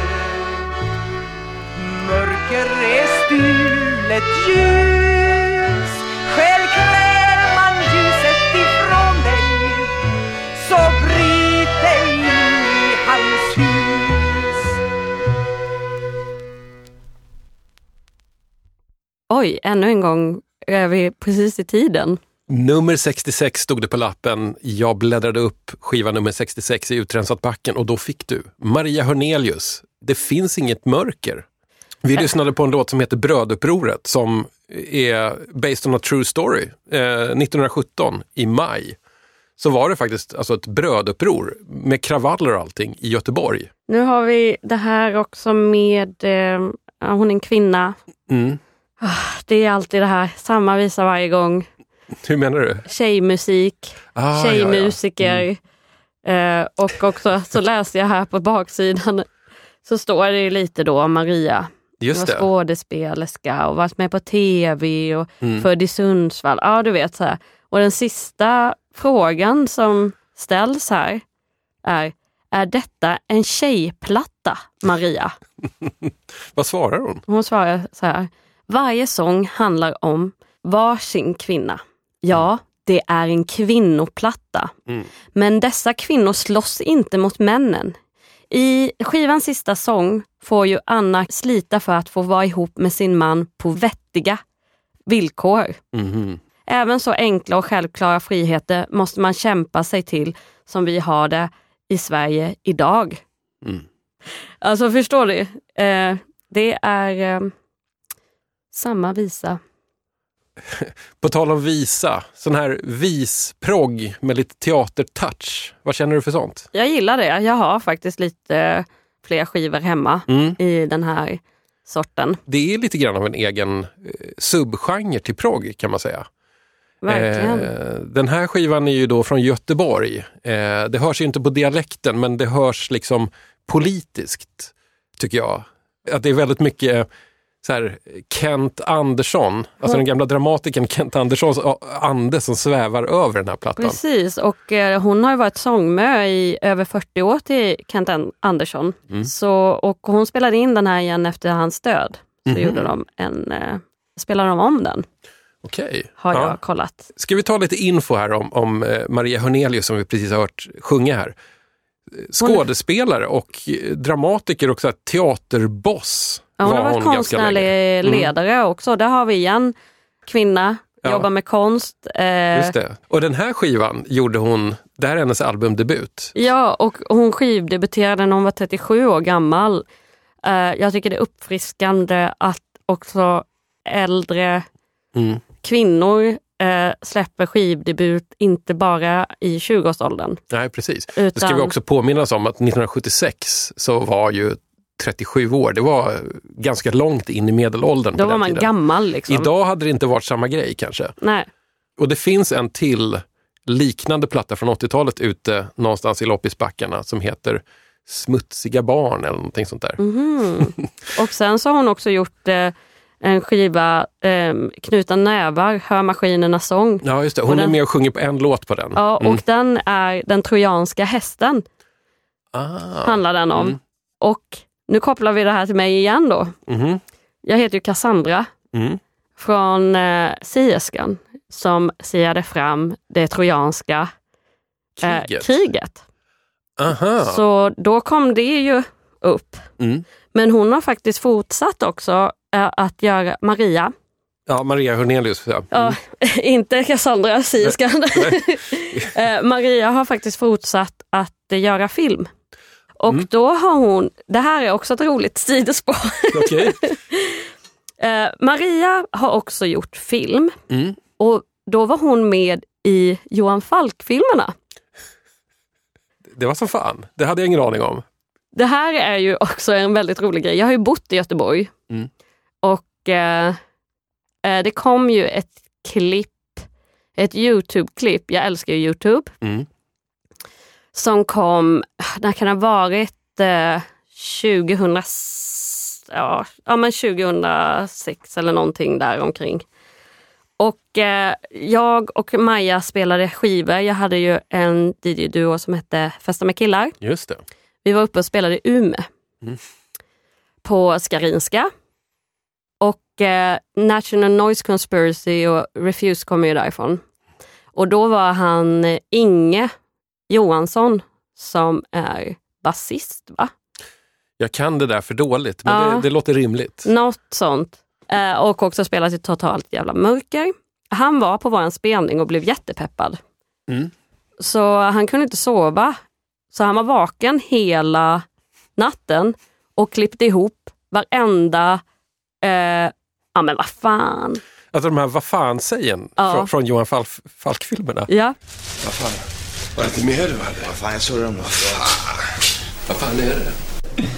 Mörker är stulet ljus. Oj, ännu en gång är vi precis i tiden. Nummer 66 stod det på lappen. Jag bläddrade upp skiva nummer 66 i Utrensat backen och då fick du Maria Hörnelius. Det finns inget mörker. Vi lyssnade på en låt som heter Brödupproret som är based on a true story. Eh, 1917 i maj så var det faktiskt alltså ett bröduppror med kravaller och allting i Göteborg. Nu har vi det här också med, eh, hon är en kvinna. Mm. Det är alltid det här, samma visa varje gång. Hur menar du? Tjejmusik, Ah, tjejmusiker. Eh, och också så läste jag här på baksidan så står det lite då om Maria. Just det. skådespelerska och varit med på tv och Mm. född i Sundsvall. Ja, du vet så här. Och den sista frågan som ställs här är, är detta en tjejplatta, Maria? Vad svarar hon? Hon svarar så här. Varje sång handlar om varsin kvinna. Ja, det är en kvinnoplatta. Mm. Men dessa kvinnor slåss inte mot männen. I skivans sista sång får ju Anna slita för att få vara ihop med sin man på vettiga villkor. Mhm. Även så enkla och självklara friheter måste man kämpa sig till som vi har det i Sverige idag. Mm. Alltså förstår du? Eh, det är eh, samma visa. På tal om visa, sån här visprogg med lite teatertouch. Vad känner du för sånt? Jag gillar det. Jag har faktiskt lite fler skivor hemma Mm. i den här sorten. Det är lite grann av en egen eh, subgenre till progg kan man säga. Verkligen. Eh, den här skivan är ju då från Göteborg. Eh, det hörs inte på dialekten men det hörs liksom politiskt, tycker jag. Att det är väldigt mycket så här, Kent Andersson, alltså den gamla dramatikern Kent Anderssons ande som svävar över den här plattan. Precis, och eh, hon har ju varit sångmö i över 40 år till Kent An- Andersson. Mm. Så, och hon spelade in den här igen efter hans död. Så Mhm. gjorde de en, eh, spelade de om den, Okej. har Ja. jag kollat. Ska vi ta lite info här om, om eh, Maria Hörnelius som vi precis har hört sjunga här. Skådespelare och eh, dramatiker och teaterboss Ja, hon har varit hon konstnärlig Mm. ledare också. Där har vi igen kvinna, Ja. jobbar med konst. Eh, Just det. Och den här skivan gjorde hon, det här är hennes albumdebut. Ja, och hon skivdebuterade när hon var 37 år gammal. Eh, jag tycker det är uppfriskande att också äldre Mm. kvinnor eh, släpper skivdebut, inte bara i 20-årsåldern. Nej, precis. Det ska Utan- vi också påminnas om att 1976 så var ju 37 år, det var ganska långt in i medelåldern. Då var man tiden. gammal. Liksom. Idag hade det inte varit samma grej kanske. Nej. Och det finns en till liknande platta från 80-talet ute någonstans i loppisbackarna som heter Smutsiga barn eller någonting sånt där. Mhm. Och sen så har hon också gjort eh, en skiva, eh, Knuta nävar, Hör maskinernas sång. Ja, just det. Och Hon är den- med och sjunger på en låt på den. Ja, och Mm. den är Den trojanska hästen, Ah. handlar den om. Mm. Och nu kopplar vi det här till mig igen då. Mhm. Jag heter ju Cassandra Mm. från eh, Sierskan som siade fram det trojanska eh, Kriget. kriget. Aha. Så då kom det ju upp. Mm. Men hon har faktiskt fortsatt också eh, att göra Maria Ja, Maria Hörnelius. Ja. Ja, inte Cassandra Sierskan. Eh, Maria har faktiskt fortsatt att eh, göra film. Och Mm. då har hon, det här är också ett roligt sidospår. Okej. Eh, Maria har också gjort film Mm. och då var hon med i Johan Falk-filmerna. Det var som fan. Det hade jag ingen aning om. Det här är ju också en väldigt rolig grej. Jag har ju bott i Göteborg Mm. och eh, eh, det kom ju ett klipp, ett Youtube-klipp, jag älskar ju Youtube, Mm. Som kom, när kan det ha varit, eh, 2000, ja, ja men 2006 eller någonting där omkring. Och eh, jag och Maja spelade skivor. Jag hade ju en DJ-duo som hette Festa med killar. Just det. Vi var uppe och spelade i Umeå. Mm. På Skarinska. Och eh, National Noise Conspiracy och Refuse kommer ju därifrån. Och då var han eh, Inge Johansson som är basist, va? Jag kan det där för dåligt, men Ja. det, det låter rimligt. Något sånt. Eh, och också spelat i Totalt jävla mörker. Han var på vår spelning och blev jättepeppad. Mm. Så han kunde inte sova. Så han var vaken hela natten och klippte ihop varenda... Eh, ja men vad fan. Alltså de här vad fan-sägen Ja. från, från Johan Falk, Falk-filmerna. Ja. Vad fan? Var det inte mer du hade? Vad fan, jag såg dem då. Vad fan är det?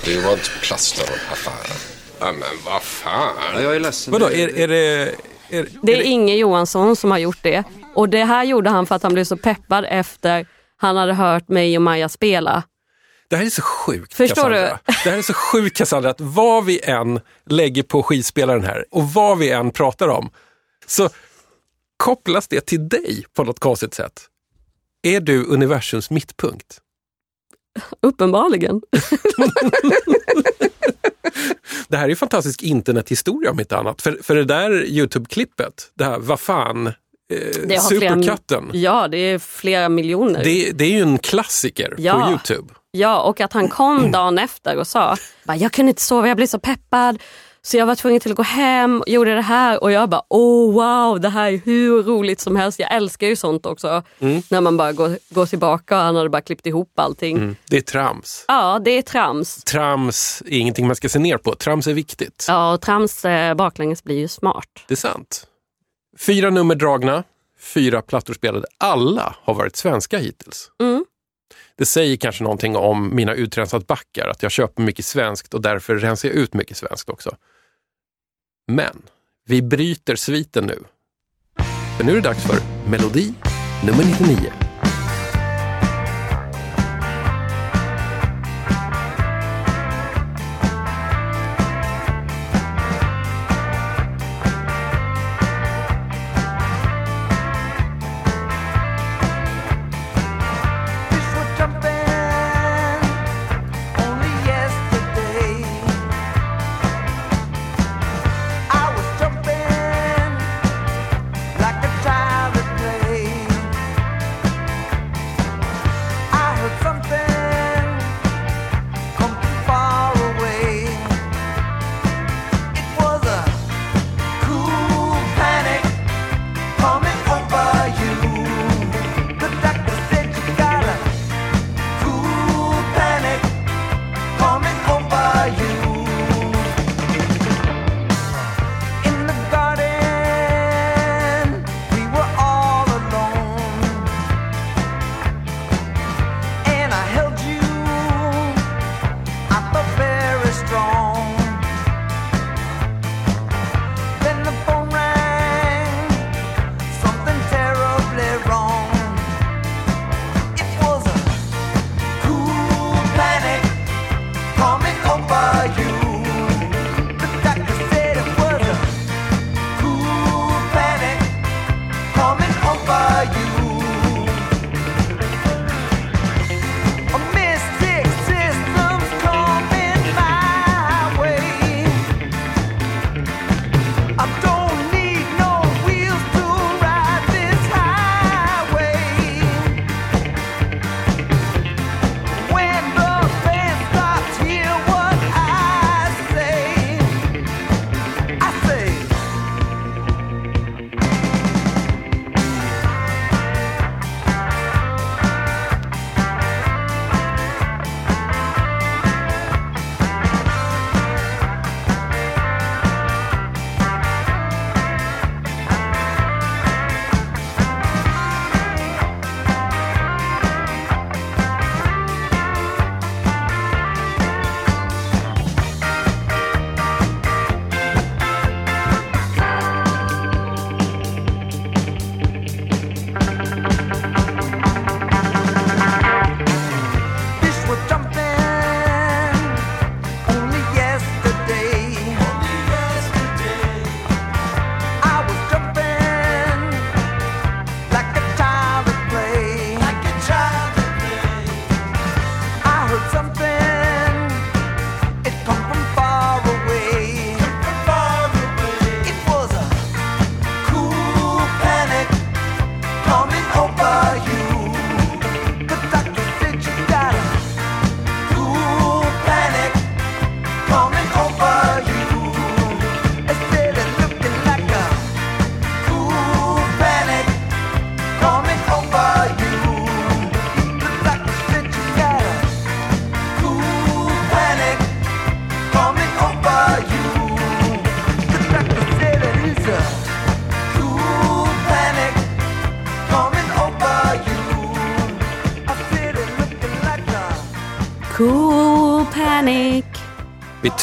Det var inte plats då. Vad fan. Ja, men vad fan. Ja, jag är ledsen. Vadå, är, är det... Är, Det är är Inge Johansson som har gjort det. Och det här gjorde han för att han blev så peppad efter han hade hört mig och Maja spela. Det här är så sjukt Förstår Cassandra. Det här är så sjukt Cassandra att vad vi än lägger på skivspelaren här och vad vi än pratar om så kopplas det till dig på något konstigt sätt. Är du universums mittpunkt? Uppenbarligen. Det här är fantastisk internethistoria om inte annat. För, för det där Youtube-klippet, det här vad fan, eh, Det har flera- Superkatten. Ja, det är flera miljoner. Det, det är ju en klassiker Ja. på Youtube. Ja, och att han kom dagen efter och sa "Bara, jag kunde inte sova, jag blev så peppad. Så jag var tvungen till att gå hem och gjorde det här och jag bara oh wow, det här är hur roligt som helst. Jag älskar ju sånt också. När man bara går, går tillbaka och han hade bara klippt ihop allting. Mm. Det är trams. Ja, det är trams. Trams är ingenting man ska se ner på. Trams är viktigt. Ja, och trams eh, baklänges blir ju smart. Det är sant. Fyra nummer dragna, fyra plattor spelade. Alla har varit svenska hittills. Mm. Det säger kanske någonting om mina utrensat backar, att jag köper mycket svenskt och därför rensar jag ut mycket svenskt också. Men vi bryter sviten nu. För nu är det dags för melodi nummer 99.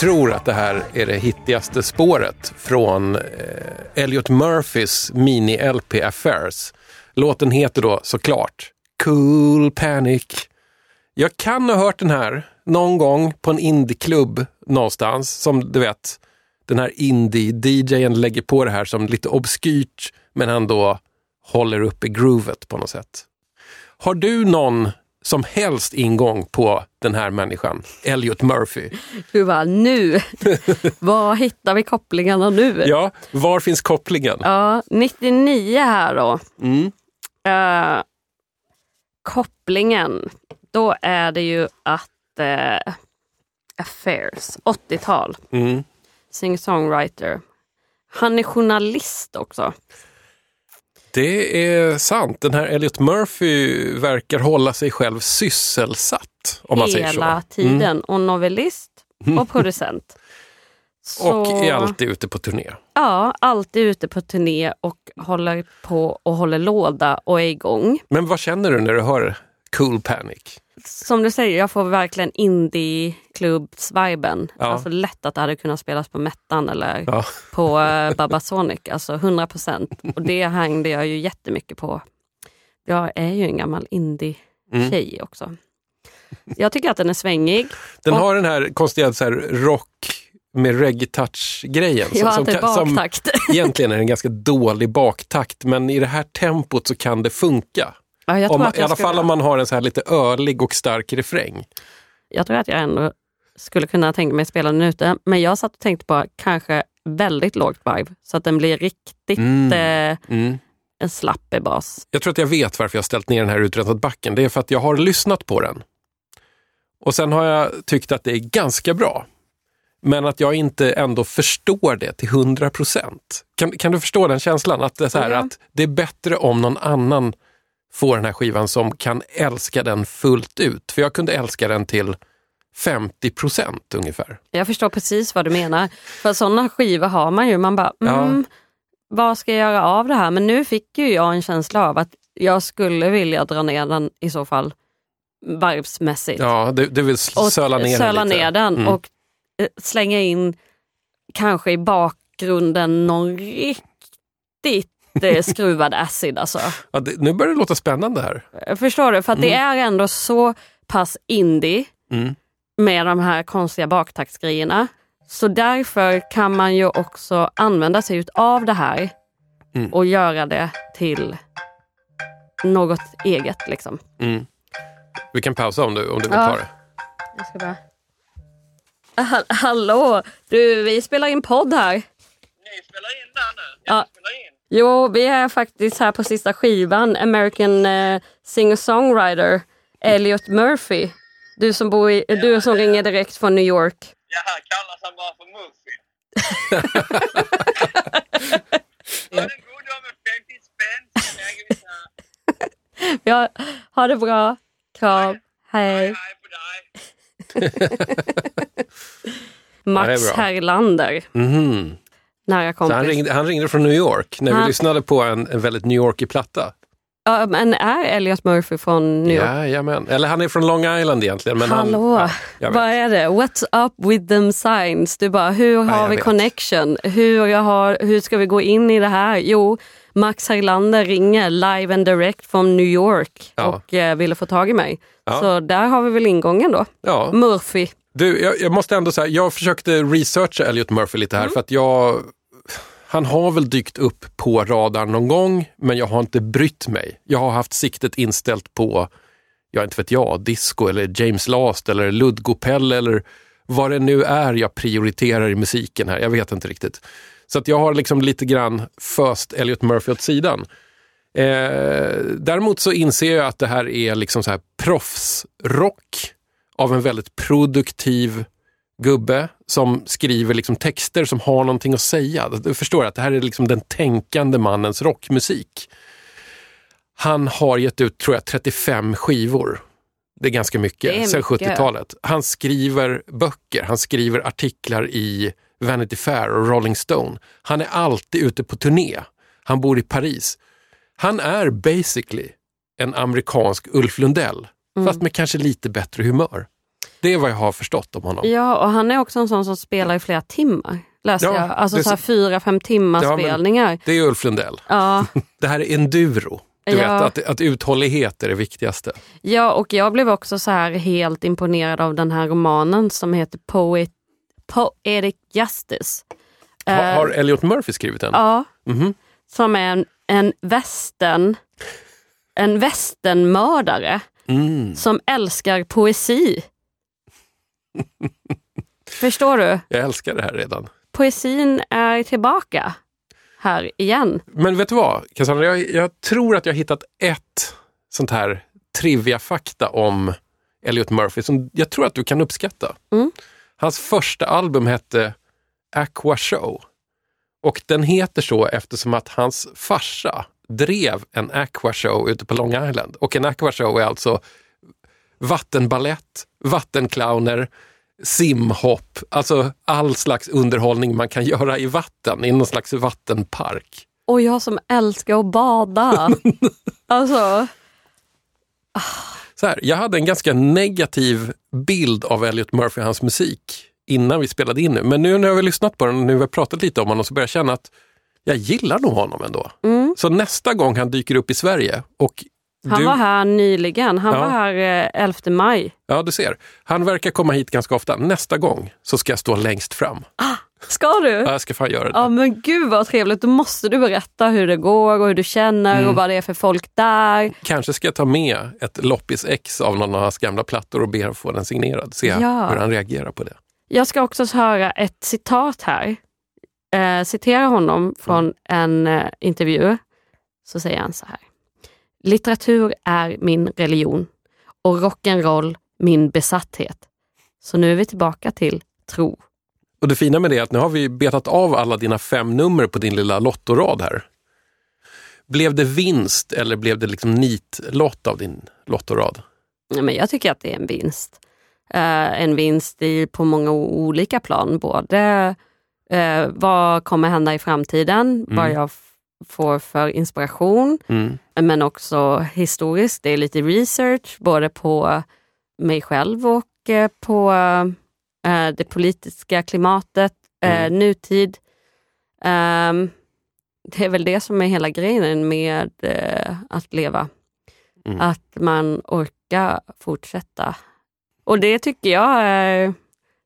Tror att det här är det hittigaste spåret från eh, Elliot Murphys mini-LP Affairs. Låten heter då såklart Cool Panic. Jag kan ha hört den här någon gång på en indieklubb någonstans. Som du vet, den här indie-DJen lägger på det här som lite obskyrt men han då håller uppe groovet på något sätt. Har du någon som helst ingång på den här människan, Elliot Murphy? Du bara, nu! Var hittar vi kopplingarna nu? Ja, var finns kopplingen? Ja, 99 här då. Mm. Eh, kopplingen, då är det ju att uh, Affairs, 80-tal, Mm. singer-songwriter. Han är journalist också. Det är sant. Den här Elliot Murphy verkar hålla sig själv sysselsatt. Om man säger så. Hela tiden. Mm. Och novellist och producent. Så, Och är alltid ute på turné. Ja, alltid ute på turné och håller på och håller låda och är igång. Men vad känner du när du hör Cool Panic? Som du säger, jag får verkligen indie-klubbs-viben. Ja. Alltså lätt att det hade kunnat spelas på Mettan eller Ja. på uh, Babasonic. Alltså 100 procent. Och det hängde jag ju jättemycket på. Jag är ju en gammal indie-tjej också. Jag tycker att den är svängig. Den Och- har den här konstiga så här, rock med reggae-touch-grejen. Ja, det kan- som baktakt. egentligen är en ganska dålig baktakt, men i det här tempot så kan det funka. Ja, Om att I alla fall om man har en så här lite ölig och stark refräng. Jag tror att jag ändå skulle kunna tänka mig spela den ute. Men jag satt och tänkte på kanske väldigt lågt vibe. Så att den blir riktigt Mm. eh, Mm. en slapp bas. Jag tror att jag vet varför jag ställt ner den här uträttat backen. Det är för att jag har lyssnat på den. Och sen har jag tyckt att det är ganska bra. Men att jag inte ändå förstår det till 100 procent. Kan, kan du förstå den känslan? Att det, är så här, Ja. att det är bättre om någon annan får den här skivan som kan älska den fullt ut. För jag kunde älska den till 50 procent ungefär. Jag förstår precis vad du menar. För sådana skivor har man ju. Man bara, Ja. mm, vad ska jag göra av det här? Men nu fick ju jag en känsla av att jag skulle vilja dra ner den i så fall varvsmässigt. Ja, du, du vill söla ner söla den lite. ner den Mm. och eh, slänga in kanske i bakgrunden någon riktigt eh, skruvad acid. Alltså. Ja, det, nu börjar det låta spännande här. Jag Förstår du? För att det är ändå så pass indie Mm. med de här konstiga baktaktsgrejerna. Så därför kan man ju också använda sig av det här Mm. och göra det till något eget. Liksom. Mm. Vi kan pausa om du, om du vill Ja. ta det. Jag ska bara... Ha- Hallå! Du, vi spelar in podd här. Ni spelar in där nu? Ja. Jo, vi är faktiskt här på sista skivan. American eh, singer-songwriter Elliot Murphy. Du som, bor i, du som ringer direkt från New York. Jaha, kallas han bara för Murphy? Var det god dag med 50 spänn? så lägger vi så här. Ja, ha det bra. Kram. Hej. Max Ja, det är Nära Så kompis. han, ringde, han ringde från New York när vi lyssnade på en, en väldigt New Yorkig platta. Ja, men är Elliot Murphy från New York? Jajamän. Eller han är från Long Island egentligen. Men Hallå, Han, ja, vad är det? What's up with them signs? Du bara, hur har jag vi vet. connection? Hur, jag har, hur ska vi gå in i det här? Jo, Max Herlander ringer live and direct från New York Ja. och eh, ville få tag i mig. Ja. Så där har vi väl ingången då. Ja. Murphy. Du, jag, jag måste ändå säga, jag försökte researcha Elliot Murphy lite Mm. här för att jag... Han har väl dykt upp på radarn någon gång, men jag har inte brytt mig. Jag har haft siktet inställt på, jag inte vet jag, disco eller James Last eller Ludgopelle eller vad det nu är jag prioriterar i musiken här. Jag vet inte riktigt. Så att jag har liksom lite grann föst Elliot Murphy åt sidan. Eh, däremot så inser jag att det här är liksom så här proffsrock av en väldigt produktiv gubbe som skriver liksom texter som har någonting att säga. Du förstår att det här är liksom den tänkande mannens rockmusik. Han har gett ut, tror jag, 35 skivor. Det är ganska mycket, Det mycket. 70-talet. Han skriver böcker, han skriver artiklar i Vanity Fair och Rolling Stone. Han är alltid ute på turné. Han bor i Paris. Han är basically en amerikansk Ulf Lundell, Mm. fast med kanske lite bättre humör. Det är vad jag har förstått om honom. Ja, och han är också en sån som spelar i flera timmar. Läste Ja, jag. Alltså det- så här fyra, fem timmar Ja, spelningar. Det är Ulf Lundell. Ja, Det här är enduro. Du Ja. vet att, att uthållighet är det viktigaste. ja, och jag blev också så här helt imponerad av den här romanen som heter Poet, Poetic Justice. Har, Eh, har Elliot Murphy skrivit den? Ja, Mhm. som är en, en västern, en västernmördare Mm. som älskar poesi. Förstår du? Jag älskar det här redan. Poesin är tillbaka här igen. Men vet du vad, Cassandra? Jag, jag tror att jag har hittat ett sånt här trivia-fakta om Elliot Murphy som jag tror att du kan uppskatta. Mm. Hans första album hette Aqua Show. Och den heter så eftersom att hans farsa drev en Aqua Show ute på Long Island. Och en Aqua Show är alltså vattenballett, vattenclowner, simhopp, alltså all slags underhållning man kan göra i vatten, i någon slags vattenpark. Och jag som älskar att bada. alltså, Så här, jag hade en ganska negativ bild av Elliot Murphy och hans musik innan vi spelade in nu. Men nu när jag har lyssnat på den och nu har vi pratat lite om honom så börjar jag känna att jag gillar nog honom ändå. mm. Så nästa gång han dyker upp i Sverige och Han du, var här nyligen. Han Ja. var här eh, 11 maj. Ja, du ser. Han verkar komma hit ganska ofta. Nästa gång så ska jag stå längst fram. Ska du? Ja, jag ska fan göra det. Ja men gud vad trevligt. Då måste du berätta hur det går och hur du känner Mm. och vad det är för folk där. Kanske ska jag ta med ett loppis-ex av någon av hans gamla plattor och be att få den signerad. Se Ja. hur han reagerar på det. Jag ska också höra ett citat här. Eh, citera honom från en eh, intervju. Så säger han så här. Litteratur är min religion och rock'n'roll min besatthet. Så nu är vi tillbaka till tro. Och det fina med det är att nu har vi betat av alla dina fem nummer på din lilla lottorad här. Blev det vinst eller blev det liksom nitlott av din lottorad? Ja, men jag tycker att det är en vinst. Eh, en vinst i, på många olika plan. Både eh, vad kommer hända i framtiden, vad jag får för inspiration, Mm. men också historiskt. Det är lite research både på mig själv och eh, på eh, det politiska klimatet, eh, Mm. nutid. Ehm, det är väl det som är hela grejen med eh, att leva. Mm. Att man orkar fortsätta. Och det tycker jag är,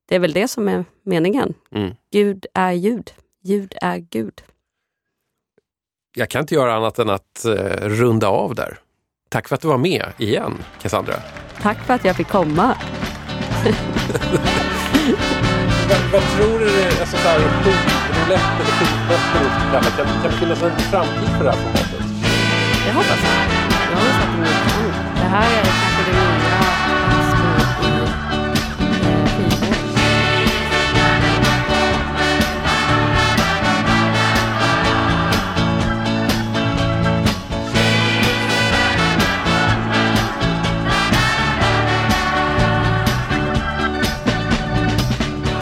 det är väl det som är meningen. Mm. Gud är ljud. Ljud är Gud. Jag kan inte göra annat än att eh, runda av där. Tack för att du var med igen, Cassandra. Tack för att jag fick komma. Vad, vad tror du, alltså så här, roulette eller skitböcker kan, kan det finnas en framtid för det här formatet? Jag hoppas det. Jag hoppas att ni kan. Det här är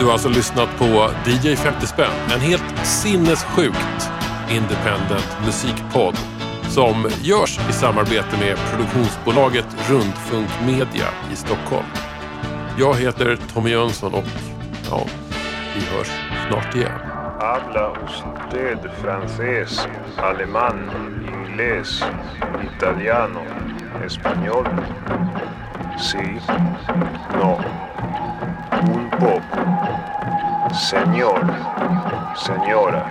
Du har alltså lyssnat på DJ 50 spänn, en helt sinnessjukt independent musikpodd som görs i samarbete med produktionsbolaget Rundfunk Media i Stockholm. Jag heter Tommy Jönsson och ja, vi hörs snart igen. Habla usted francés, alemán, inglés, italiano, español? Sí, no, un poco. Señor, señora,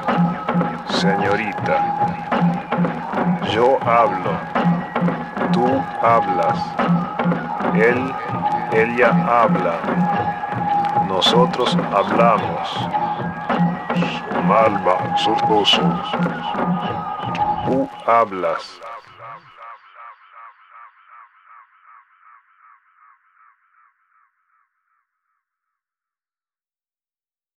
señorita. Yo hablo, tú hablas, él, ella habla, nosotros hablamos. Malva, sordoso. Tú hablas.